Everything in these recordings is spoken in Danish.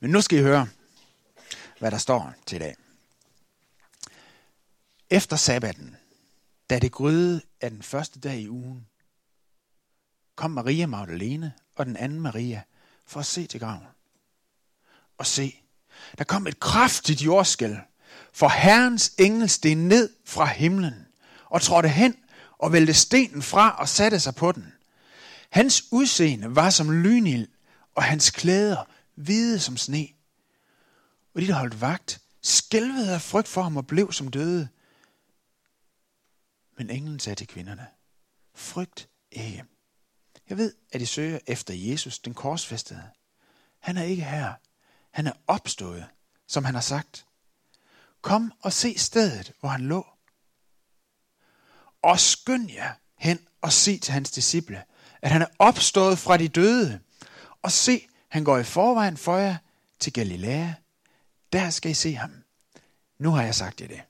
Men nu skal I høre, hvad der står til i dag. Efter sabbaten, da det gryede af den første dag i ugen, kom Maria Magdalene og den anden Maria for at se til graven. Og se, der kom et kraftigt jordskæl, for Herrens engel steg ned fra himlen og trådte hen og vælte stenen fra og satte sig på den. Hans udseende var som lynild, og hans klæder hvide som sne. Og de, der holdt vagt, skælvede af frygt for ham og blev som døde. Men englen sagde til kvinderne, frygt ikke. Jeg ved, at I søger efter Jesus, den korsfæstede. Han er ikke her. Han er opstået, som han har sagt. Kom og se stedet, hvor han lå. Og skynd jer hen og se til hans disciple, at han er opstået fra de døde. Og se, han går i forvejen for jer til Galilea. Der skal I se ham. Nu har jeg sagt jer det.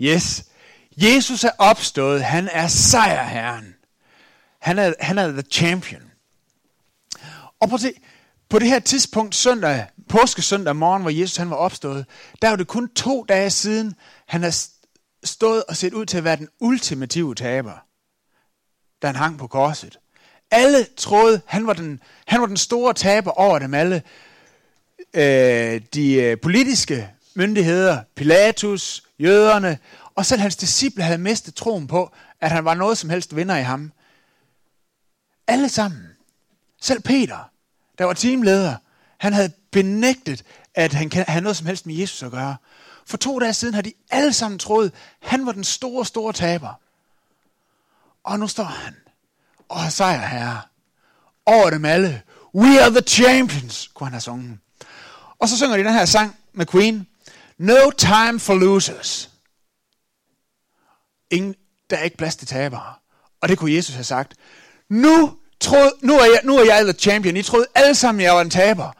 Yes. Jesus er opstået. Han er sejrherren. Han er, han er the champion. Og prøv at se, på det her tidspunkt, søndag, påskesøndag morgen, hvor Jesus han var opstået, der var det kun to dage siden, han har stået og set ud til at være den ultimative taber, da han hang på korset. Alle troede, han var den, han var den store taber over dem alle. Øh, de øh, politiske myndigheder, Pilatus, jøderne, og selv hans disciple havde mistet troen på, at han var noget som helst vinder i ham. Alle sammen. Selv Peter, der var teamleder, han havde benægtet, at han kan have noget som helst med Jesus at gøre. For to dage siden har de alle sammen troet, at han var den store, store taber. Og nu står han og har sejr herre. Over dem alle. We are the champions, kunne han have sunget. Og så synger de den her sang med Queen. No time for losers. Ingen, der er ikke plads til tabere. Og det kunne Jesus have sagt. Nu, troede, nu, er jeg, nu er jeg the champion. I troede alle sammen, jeg var en taber.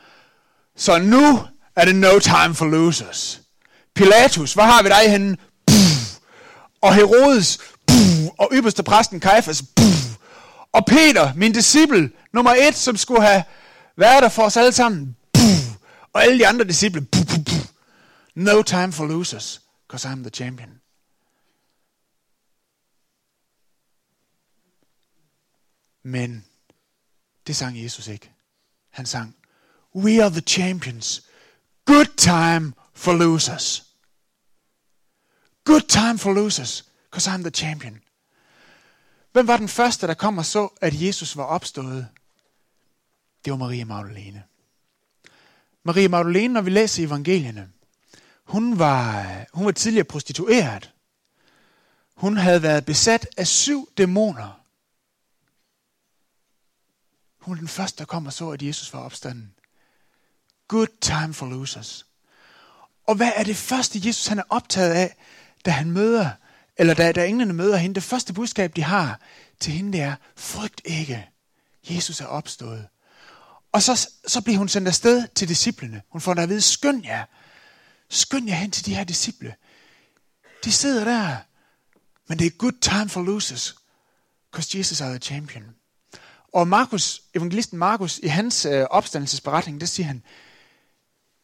Så nu er det no time for losers. Pilatus, hvor har vi dig henne? Puh. Og Herodes, Puh. og ypperste præsten Kajfas, Puh. og Peter, min disciple, nummer et, som skulle have været der for os alle sammen, Puh. og alle de andre disciple, Puh. No time for losers, because I'm the champion. Men det sang Jesus ikke. Han sang, We are the champions. Good time for losers. Good time for losers, because I'm the champion. Hvem var den første, der kom og så, at Jesus var opstået? Det var Maria Magdalene. Maria Magdalene, når vi læser evangelierne, hun var, hun var tidligere prostitueret. Hun havde været besat af syv dæmoner. Hun er den første, der kom og så, at Jesus var opstanden. Good time for losers. Og hvad er det første, Jesus han er optaget af, da han møder, eller da, da englene møder hende? Det første budskab, de har til hende, det er, frygt ikke. Jesus er opstået. Og så, så bliver hun sendt afsted til disciplene. Hun får der at vide, skynd jer. Skynd jer hen til de her disciple. De sidder der. Men det er good time for losers. Because Jesus er the champion. Og Markus, evangelisten Markus, i hans øh, opstandelsesberetning, der siger han,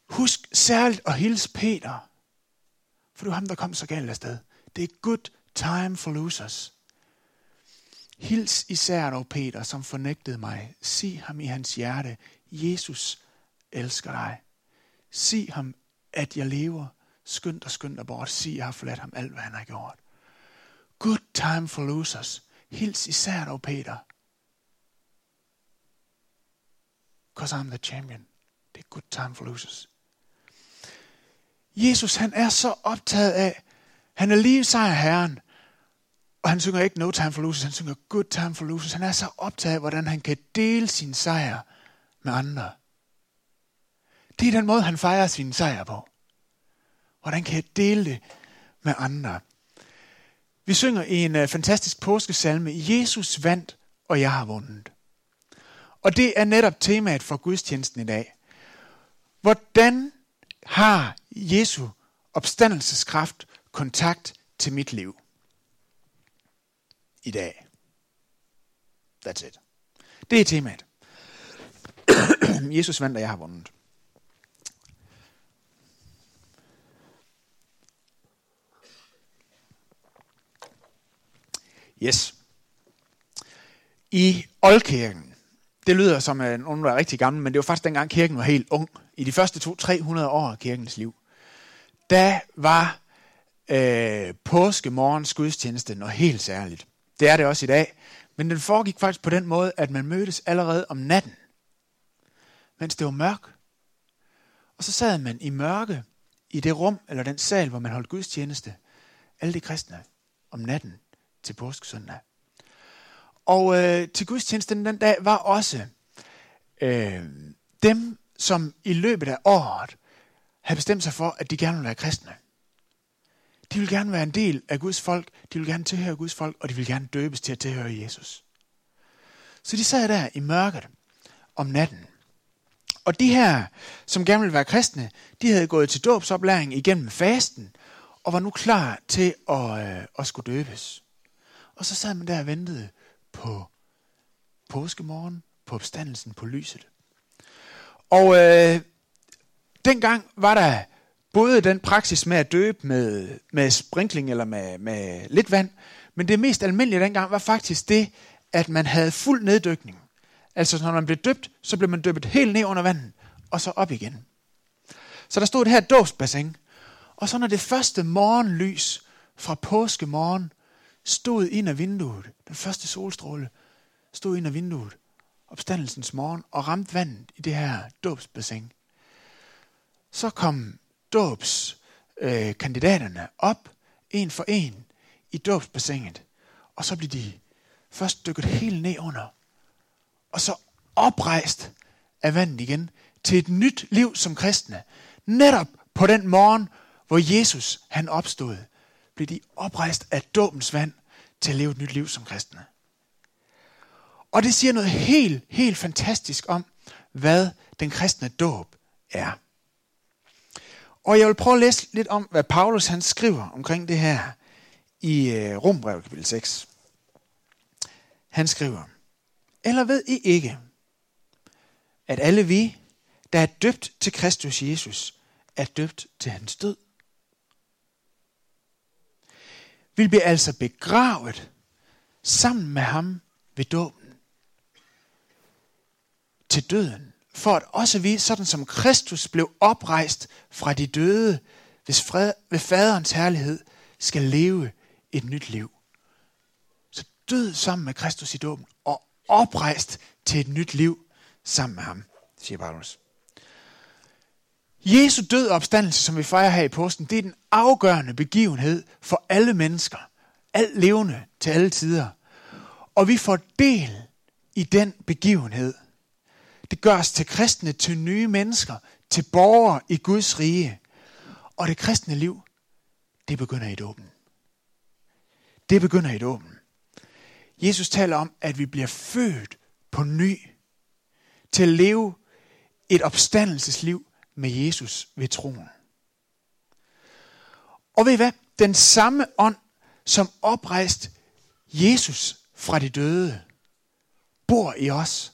husk særligt at hilse Peter, for det var ham, der kom så galt afsted. Det er good time for losers. Hils især dog Peter, som fornægtede mig. Sig ham i hans hjerte, Jesus elsker dig. Sig ham, at jeg lever. Skynd dig, skynd dig bort. Sig, jeg har forladt ham alt, hvad han har gjort. Good time for losers. Hils især dog Peter. because I'm the champion. Det er good time for losers. Jesus, han er så optaget af, han er lige sejr herren, og han synger ikke no time for losers, han synger good time for losers. Han er så optaget af, hvordan han kan dele sin sejr med andre. Det er den måde, han fejrer sin sejr på. Hvordan kan jeg dele det med andre? Vi synger i en øh, fantastisk påskesalme, Jesus vandt, og jeg har vundet. Og det er netop temaet for gudstjenesten i dag. Hvordan har Jesu opstandelseskraft kontakt til mit liv? I dag. That's it. Det er temaet. Jesus vandt, og jeg har vundet. Yes. I Oldkirken, det lyder som, at nogen var rigtig gammel, men det var faktisk dengang kirken var helt ung. I de første 200-300 år af kirkens liv, der var øh, påskemorgens gudstjeneste noget helt særligt. Det er det også i dag. Men den foregik faktisk på den måde, at man mødtes allerede om natten, mens det var mørk. Og så sad man i mørke i det rum, eller den sal, hvor man holdt gudstjeneste, alle de kristne, om natten til påskesøndag. Og øh, til gudstjenesten den dag var også øh, dem, som i løbet af året havde bestemt sig for, at de gerne ville være kristne. De vil gerne være en del af Guds folk, de vil gerne tilhøre Guds folk, og de vil gerne døbes til at tilhøre Jesus. Så de sad der i mørket om natten. Og de her, som gerne ville være kristne, de havde gået til dåbsoplæring igennem fasten, og var nu klar til at, øh, at skulle døbes. Og så sad man der og ventede på påskemorgen, på opstandelsen, på lyset. Og øh, dengang var der både den praksis med at døbe med, med sprinkling eller med, med lidt vand, men det mest almindelige dengang var faktisk det, at man havde fuld neddykning. Altså når man blev døbt, så blev man døbt helt ned under vandet, og så op igen. Så der stod det her dåbsbassin, og så når det første morgenlys fra påskemorgen stod ind af vinduet, den første solstråle stod ind af vinduet, opstandelsens morgen, og ramte vandet i det her dåbsbassin. Så kom dåbskandidaterne øh, op, en for en, i dåbsbassinet. Og så blev de først dykket helt ned under, og så oprejst af vandet igen til et nyt liv som kristne. Netop på den morgen, hvor Jesus han opstod, blev de oprejst af dåbens vand til at leve et nyt liv som kristne. Og det siger noget helt, helt fantastisk om, hvad den kristne dåb er. Og jeg vil prøve at læse lidt om, hvad Paulus han skriver omkring det her i øh, Rombrevet kapitel 6. Han skriver, Eller ved I ikke, at alle vi, der er døbt til Kristus Jesus, er døbt til hans død? Vi bliver altså begravet sammen med ham ved dåben til døden for at også vi, sådan som Kristus blev oprejst fra de døde, hvis fred, ved faderens herlighed skal leve et nyt liv. Så død sammen med Kristus i dåben, og oprejst til et nyt liv sammen med ham, siger Paulus. Jesu død og opstandelse, som vi fejrer her i posten, det er den afgørende begivenhed for alle mennesker. Alt levende til alle tider. Og vi får del i den begivenhed. Det gør os til kristne, til nye mennesker, til borgere i Guds rige. Og det kristne liv, det begynder i dåben. Det begynder i dåben. Jesus taler om, at vi bliver født på ny til at leve et opstandelsesliv med Jesus ved troen. Og ved I hvad? Den samme ånd, som oprejst Jesus fra de døde, bor i os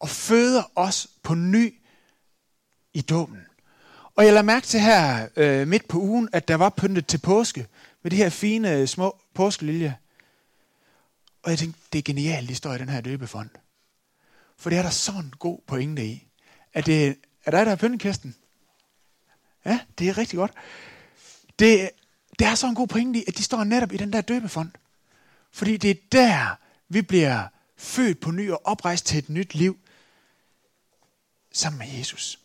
og føder os på ny i dåben. Og jeg lader mærke til her øh, midt på ugen, at der var pyntet til påske med de her fine øh, små påskeliljer. Og jeg tænkte, det er genialt, de står i den her døbefond. For det er der sådan en god pointe i. At det, er der, der er pyntekæsten? Ja, det er rigtig godt. Det, det er så en god pointe i, at de står netop i den der døbefond. Fordi det er der, vi bliver født på ny og oprejst til et nyt liv sammen med Jesus.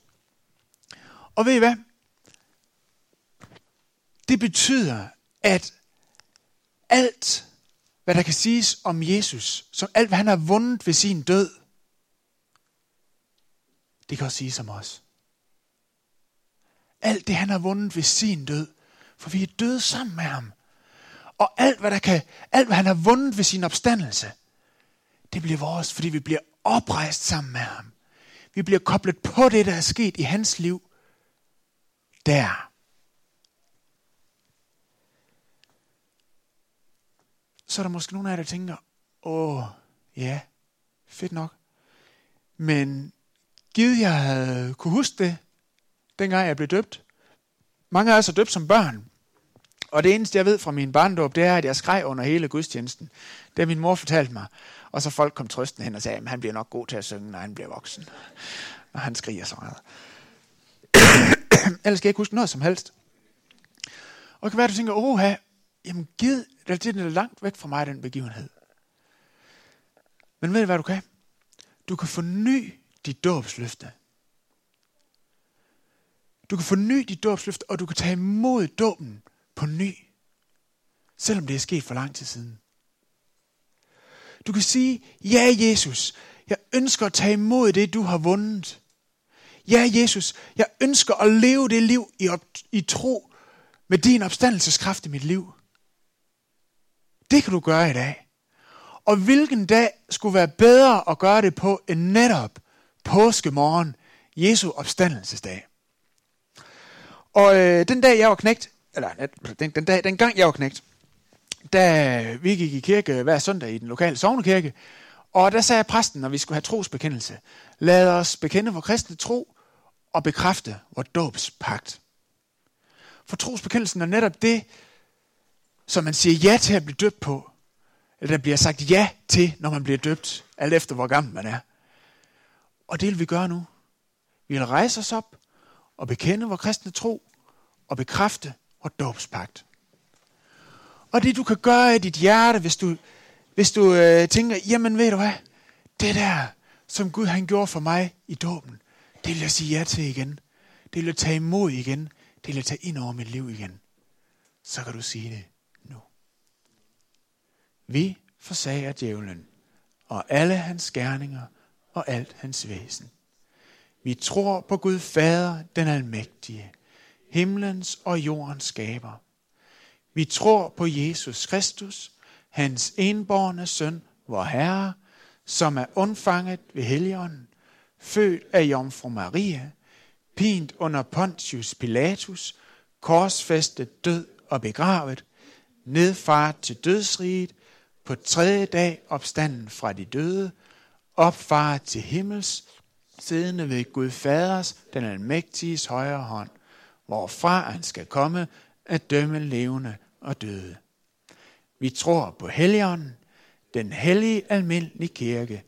Og ved I hvad? Det betyder, at alt, hvad der kan siges om Jesus, som alt, hvad han har vundet ved sin død, det kan også sige som os. Alt det, han har vundet ved sin død, for vi er døde sammen med ham. Og alt, hvad, der kan, alt, hvad han har vundet ved sin opstandelse, det bliver vores, fordi vi bliver oprejst sammen med ham. Vi bliver koblet på det, der er sket i hans liv. Der. Så er der måske nogle af jer, der tænker, åh, ja, fedt nok. Men givet jeg havde kunne huske det, dengang jeg blev døbt. Mange af os er døbt som børn. Og det eneste, jeg ved fra min barndåb, det er, at jeg skreg under hele gudstjenesten. Det min mor fortalte mig. Og så folk kom trøsten hen og sagde, at han bliver nok god til at synge, når han bliver voksen. Og han skriger så meget. Ellers skal jeg ikke huske noget som helst. Og det kan være, at du tænker, åh, jamen gid, det er langt væk fra mig, den begivenhed. Men ved du, hvad du kan? Du kan forny dit dåbsløfte. Du kan forny dit dåbsløfte, og du kan tage imod dåben på ny, selvom det er sket for lang tid siden. Du kan sige, ja Jesus, jeg ønsker at tage imod det, du har vundet. Ja Jesus, jeg ønsker at leve det liv i, op, i tro med din opstandelseskraft i mit liv. Det kan du gøre i dag. Og hvilken dag skulle være bedre at gøre det på end netop påskemorgen, Jesu opstandelsesdag. Og øh, den dag jeg var knægt, eller den, den, dag, den gang jeg var knægt, da vi gik i kirke hver søndag i den lokale sovnekirke, og der sagde præsten, når vi skulle have trosbekendelse, lad os bekende vores kristne tro og bekræfte vores dåbspagt. For trosbekendelsen er netop det, som man siger ja til at blive døbt på. Eller der bliver sagt ja til, når man bliver døbt, alt efter hvor gammel man er. Og det vil vi gøre nu. Vi vil rejse os op og bekende vores kristne tro og bekræfte vores dåbspagt. Og det du kan gøre i dit hjerte, hvis du, hvis du øh, tænker, jamen ved du hvad, det der, som Gud han gjorde for mig i dåben, det vil jeg sige ja til igen. Det vil jeg tage imod igen. Det vil jeg tage ind over mit liv igen. Så kan du sige det nu. Vi forsager djævlen og alle hans gerninger og alt hans væsen. Vi tror på Gud Fader, den almægtige, himlens og jordens skaber. Vi tror på Jesus Kristus, hans enborne søn, vor Herre, som er undfanget ved Helligånden, født af Jomfru Maria, pint under Pontius Pilatus, korsfæstet død og begravet, nedfart til dødsriget, på tredje dag opstanden fra de døde, opfaret til himmels, siddende ved Gud Faders, den almægtiges højre hånd, hvorfra han skal komme at dømme levende og døde. Vi tror på Helligånden, den hellige almindelige kirke,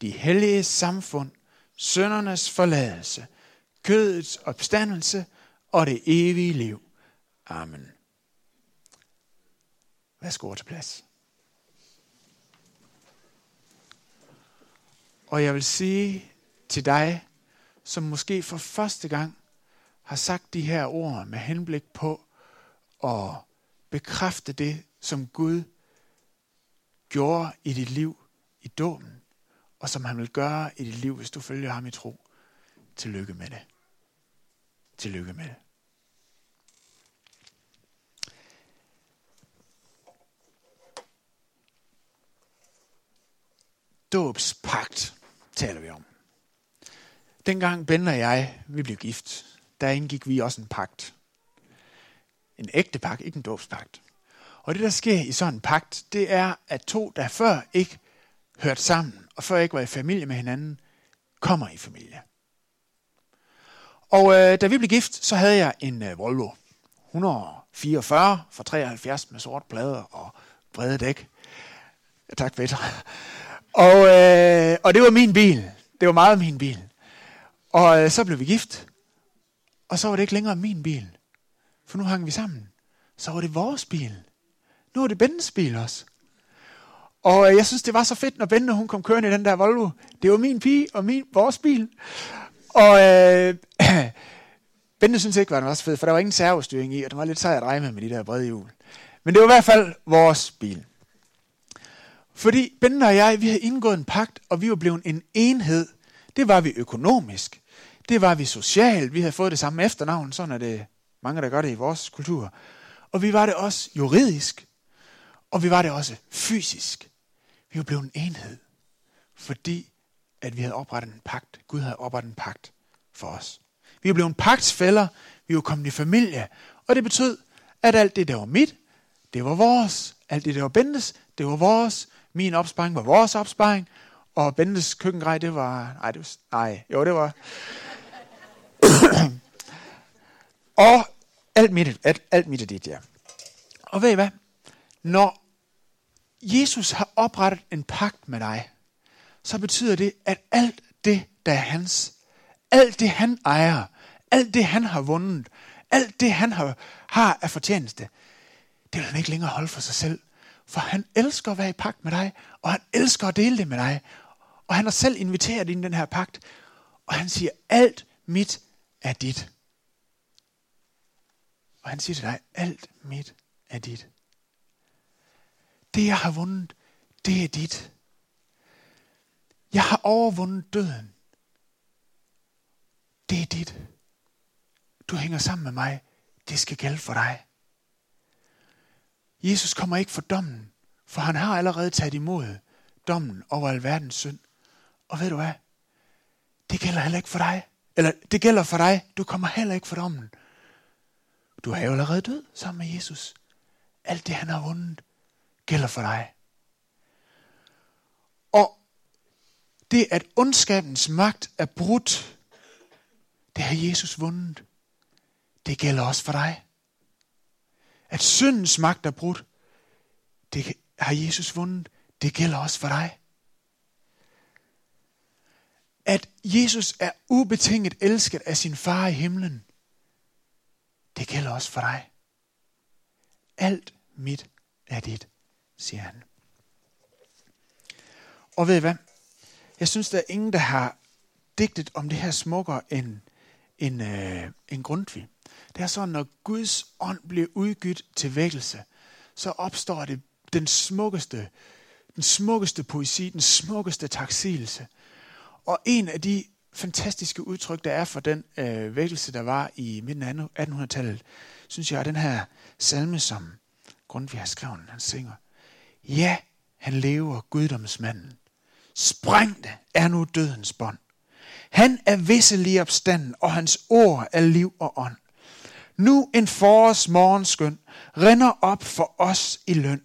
de hellige samfund, søndernes forladelse, kødets opstandelse og det evige liv. Amen. Værsgo til plads. Og jeg vil sige til dig, som måske for første gang har sagt de her ord med henblik på at bekræfte det, som Gud gjorde i dit liv i dåben, og som han vil gøre i dit liv, hvis du følger ham i tro. Tillykke med det. Tillykke med det. Dåbspagt taler vi om. Dengang Ben og jeg, vi blev gift, der indgik vi også en pagt. En ægte pagt, ikke en dåbspagt. Og det, der sker i sådan en pagt, det er, at to, der før ikke hørte sammen, og før ikke var i familie med hinanden, kommer i familie. Og øh, da vi blev gift, så havde jeg en øh, Volvo 144 fra 73 med sort plader og brede dæk. Tak, Peter. Og, øh, og det var min bil. Det var meget min bil. Og øh, så blev vi gift. Og så var det ikke længere min bil. For nu hang vi sammen. Så var det vores bil. Nu er det Bens bil også. Og øh, jeg synes, det var så fedt, når Bente hun kom kørende i den der Volvo. Det var min pige og min, vores bil. Og øh, Bente synes ikke, var den var så fed, for der var ingen servostyring i, og den var lidt sej at dreje med, med de der brede hjul. Men det var i hvert fald vores bil. Fordi Ben og jeg, vi havde indgået en pagt, og vi var blevet en enhed. Det var vi økonomisk. Det var vi socialt. Vi havde fået det samme efternavn. Sådan er det mange, der gør det i vores kultur. Og vi var det også juridisk. Og vi var det også fysisk. Vi var blevet en enhed. Fordi at vi havde oprettet en pagt. Gud havde oprettet en pagt for os. Vi var blevet pagtsfælder. Vi var kommet i familie. Og det betød, at alt det, der var mit, det var vores. Alt det, der var Bentes, det var vores. Min opsparing var vores opsparing. Og Bentes køkkengrej, det var... Nej, det var, nej jo, det var... og alt mit, alt, alt mit er dit, ja. Og ved I hvad? Når Jesus har oprettet en pagt med dig, så betyder det, at alt det, der er hans, alt det, han ejer, alt det, han har vundet, alt det, han har, har af fortjeneste, det vil han ikke længere holde for sig selv. For han elsker at være i pagt med dig, og han elsker at dele det med dig. Og han har selv inviteret ind i den her pagt, og han siger, alt mit er dit. Og han siger til dig, alt mit er dit. Det jeg har vundet, det er dit. Jeg har overvundet døden. Det er dit. Du hænger sammen med mig. Det skal gælde for dig. Jesus kommer ikke for dommen, for han har allerede taget imod dommen over alverdens synd. Og ved du hvad? Det gælder heller ikke for dig. Eller det gælder for dig. Du kommer heller ikke for dommen. Du er jo allerede død sammen med Jesus. Alt det, han har vundet, gælder for dig. Og det, at ondskabens magt er brudt, det har Jesus vundet. Det gælder også for dig. At syndens magt er brudt, det har Jesus vundet. Det gælder også for dig. At Jesus er ubetinget elsket af sin far i himlen, det gælder også for dig. Alt mit er dit siger han. Og ved I hvad? Jeg synes, der er ingen, der har digtet om det her smukkere end, end, øh, end Grundtvig. Det er sådan, når Guds ånd bliver udgydt til vækkelse, så opstår det den smukkeste, den smukkeste poesi, den smukkeste taksigelse. Og en af de fantastiske udtryk, der er for den øh, vækkelse, der var i midten af 1800-tallet, synes jeg er den her salme, som Grundtvig har skrevet. Han synger, Ja, han lever, guddomsmanden. Sprængte er nu dødens bånd. Han er visselig opstanden, og hans ord er liv og ånd. Nu en forårsmorgenskøn rinder op for os i løn,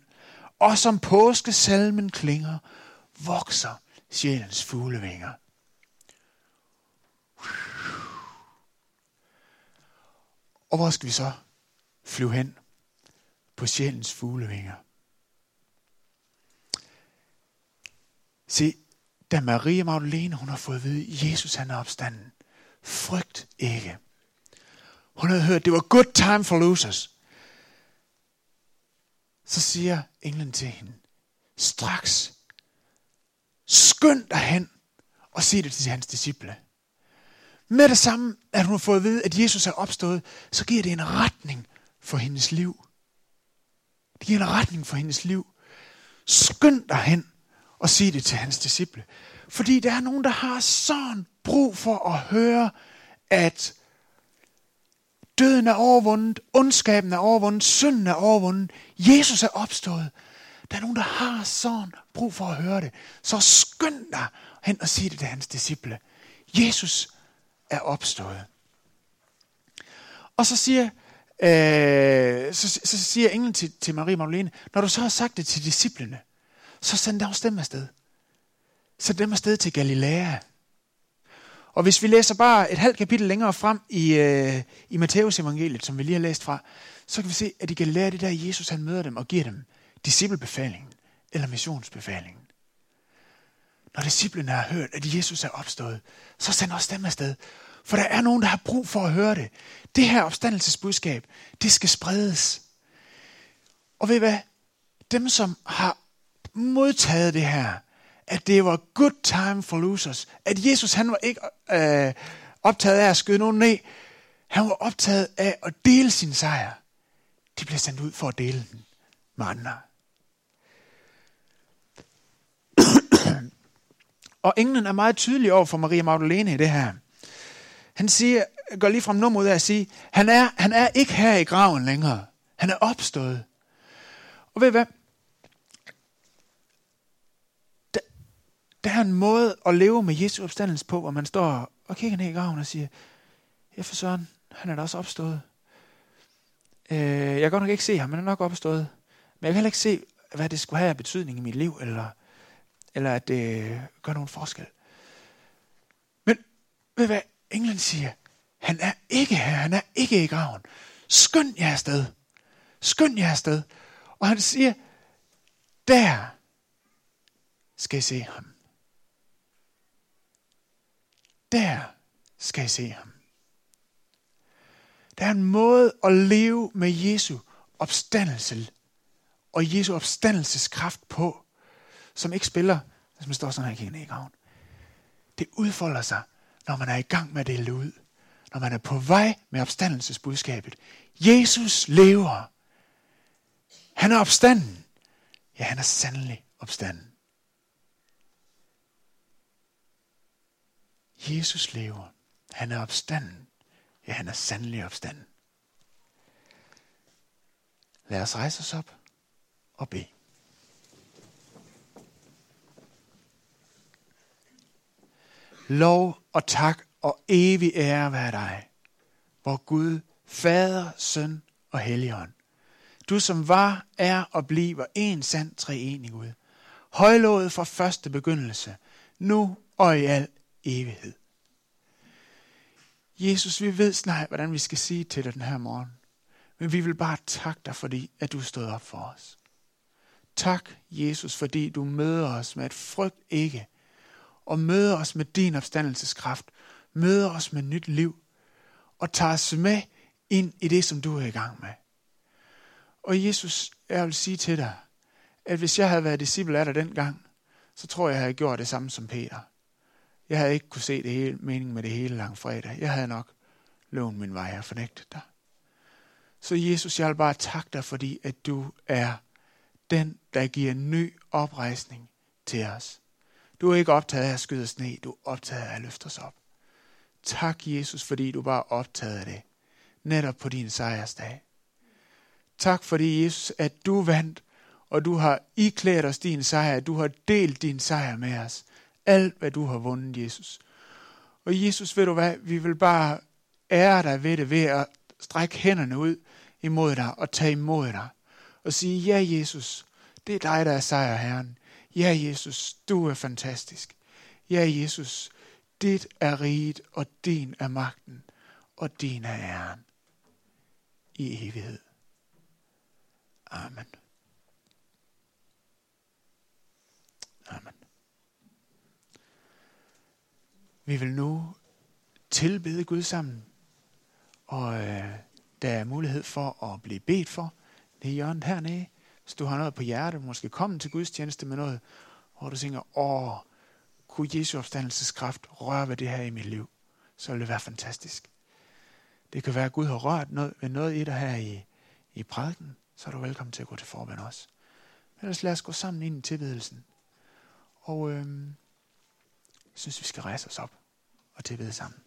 og som påskesalmen klinger, vokser sjælens fuglevinger. Og hvor skal vi så flyve hen? På sjælens fuglevinger. Se, da Maria Magdalene, hun har fået at vide, at Jesus han er opstanden. Frygt ikke. Hun havde hørt, det var good time for losers. Så siger englen til hende, straks, skynd dig hen og sig det til hans disciple. Med det samme, at hun har fået at vide, at Jesus er opstået, så giver det en retning for hendes liv. Det giver en retning for hendes liv. Skynd dig hen og sig det til hans disciple. Fordi der er nogen, der har sådan brug for at høre, at døden er overvundet, ondskaben er overvundet, synden er overvundet, Jesus er opstået. Der er nogen, der har sådan brug for at høre det. Så skynd dig hen og sig det til hans disciple. Jesus er opstået. Og så siger, øh, så, så siger englen til, til Marie Magdalene, når du så har sagt det til disciplene, så send også dem afsted. Send dem afsted til Galilea. Og hvis vi læser bare et halvt kapitel længere frem i, øh, i Matteus evangeliet, som vi lige har læst fra, så kan vi se, at de kan lære det der, Jesus han møder dem og giver dem disciplebefalingen eller missionsbefalingen. Når disciplene har hørt, at Jesus er opstået, så send også dem afsted. For der er nogen, der har brug for at høre det. Det her opstandelsesbudskab, det skal spredes. Og ved hvad? Dem, som har modtaget det her, at det var good time for losers, at Jesus han var ikke øh, optaget af at skyde nogen ned. Han var optaget af at dele sin sejr. De blev sendt ud for at dele den med andre. Og englen er meget tydelig over for Maria Magdalene i det her. Han siger, går lige frem nummer ud af at sige, han er, han er ikke her i graven længere. Han er opstået. Og ved I hvad? Der er en måde at leve med Jesu opstandelse på, hvor man står og kigger ned i graven og siger, ja for søren, han er da også opstået. Øh, jeg kan godt nok ikke se ham, men han er nok opstået. Men jeg kan heller ikke se, hvad det skulle have af betydning i mit liv, eller, eller at det gør nogen forskel. Men ved hvad englen siger? Han er ikke her, han er ikke i graven. Skynd jer afsted. Skynd jer afsted. Og han siger, der skal I se ham. Der skal I se ham. Der er en måde at leve med Jesu opstandelse og Jesu opstandelseskraft på, som ikke spiller, hvis man står sådan her i graven. Det udfolder sig, når man er i gang med at dele ud. Når man er på vej med opstandelsesbudskabet. Jesus lever. Han er opstanden. Ja, han er sandelig opstanden. Jesus lever. Han er opstanden. Ja, han er sandelig opstanden. Lad os rejse os op og bede. Lov og tak og evig ære være dig, hvor Gud, Fader, Søn og Helligånd. Du som var, er og bliver en sand treenig Gud. Højlået fra første begyndelse, nu og i al evighed. Jesus, vi ved snart, hvordan vi skal sige til dig den her morgen. Men vi vil bare takke dig, fordi at du stod op for os. Tak, Jesus, fordi du møder os med et frygt ikke, og møder os med din opstandelseskraft, møder os med nyt liv, og tager os med ind i det, som du er i gang med. Og Jesus, jeg vil sige til dig, at hvis jeg havde været disciple af dig dengang, så tror jeg, jeg havde gjort det samme som Peter. Jeg havde ikke kunne se det hele, meningen med det hele lang fredag. Jeg havde nok lånt min vej og fornægtet dig. Så Jesus, jeg vil bare takke dig, fordi at du er den, der giver ny oprejsning til os. Du er ikke optaget af at skyde os ned, du er optaget af at løfte os op. Tak, Jesus, fordi du bare optaget af det. Netop på din sejrsdag. Tak, fordi Jesus, at du vandt, og du har iklædt os din sejr, du har delt din sejr med os. Alt, hvad du har vundet, Jesus. Og Jesus, ved du hvad, vi vil bare ære dig ved det, ved at strække hænderne ud imod dig og tage imod dig. Og sige, ja Jesus, det er dig, der er sejr, Herren. Ja Jesus, du er fantastisk. Ja Jesus, dit er riget, og din er magten, og din er æren i evighed. Amen. Amen. Vi vil nu tilbede Gud sammen, og øh, der er mulighed for at blive bedt for. Det er hjørnet hernede. Hvis du har noget på hjertet, måske komme til Guds tjeneste med noget, hvor du tænker, åh, kunne Jesu opstandelseskraft røre ved det her i mit liv, så ville det være fantastisk. Det kan være, at Gud har rørt noget, ved noget i dig her i, i prædiken, så er du velkommen til at gå til forband også. Men ellers lad os gå sammen ind i tilbedelsen. Og øh, jeg synes, vi skal rejse os op og tilbede sammen.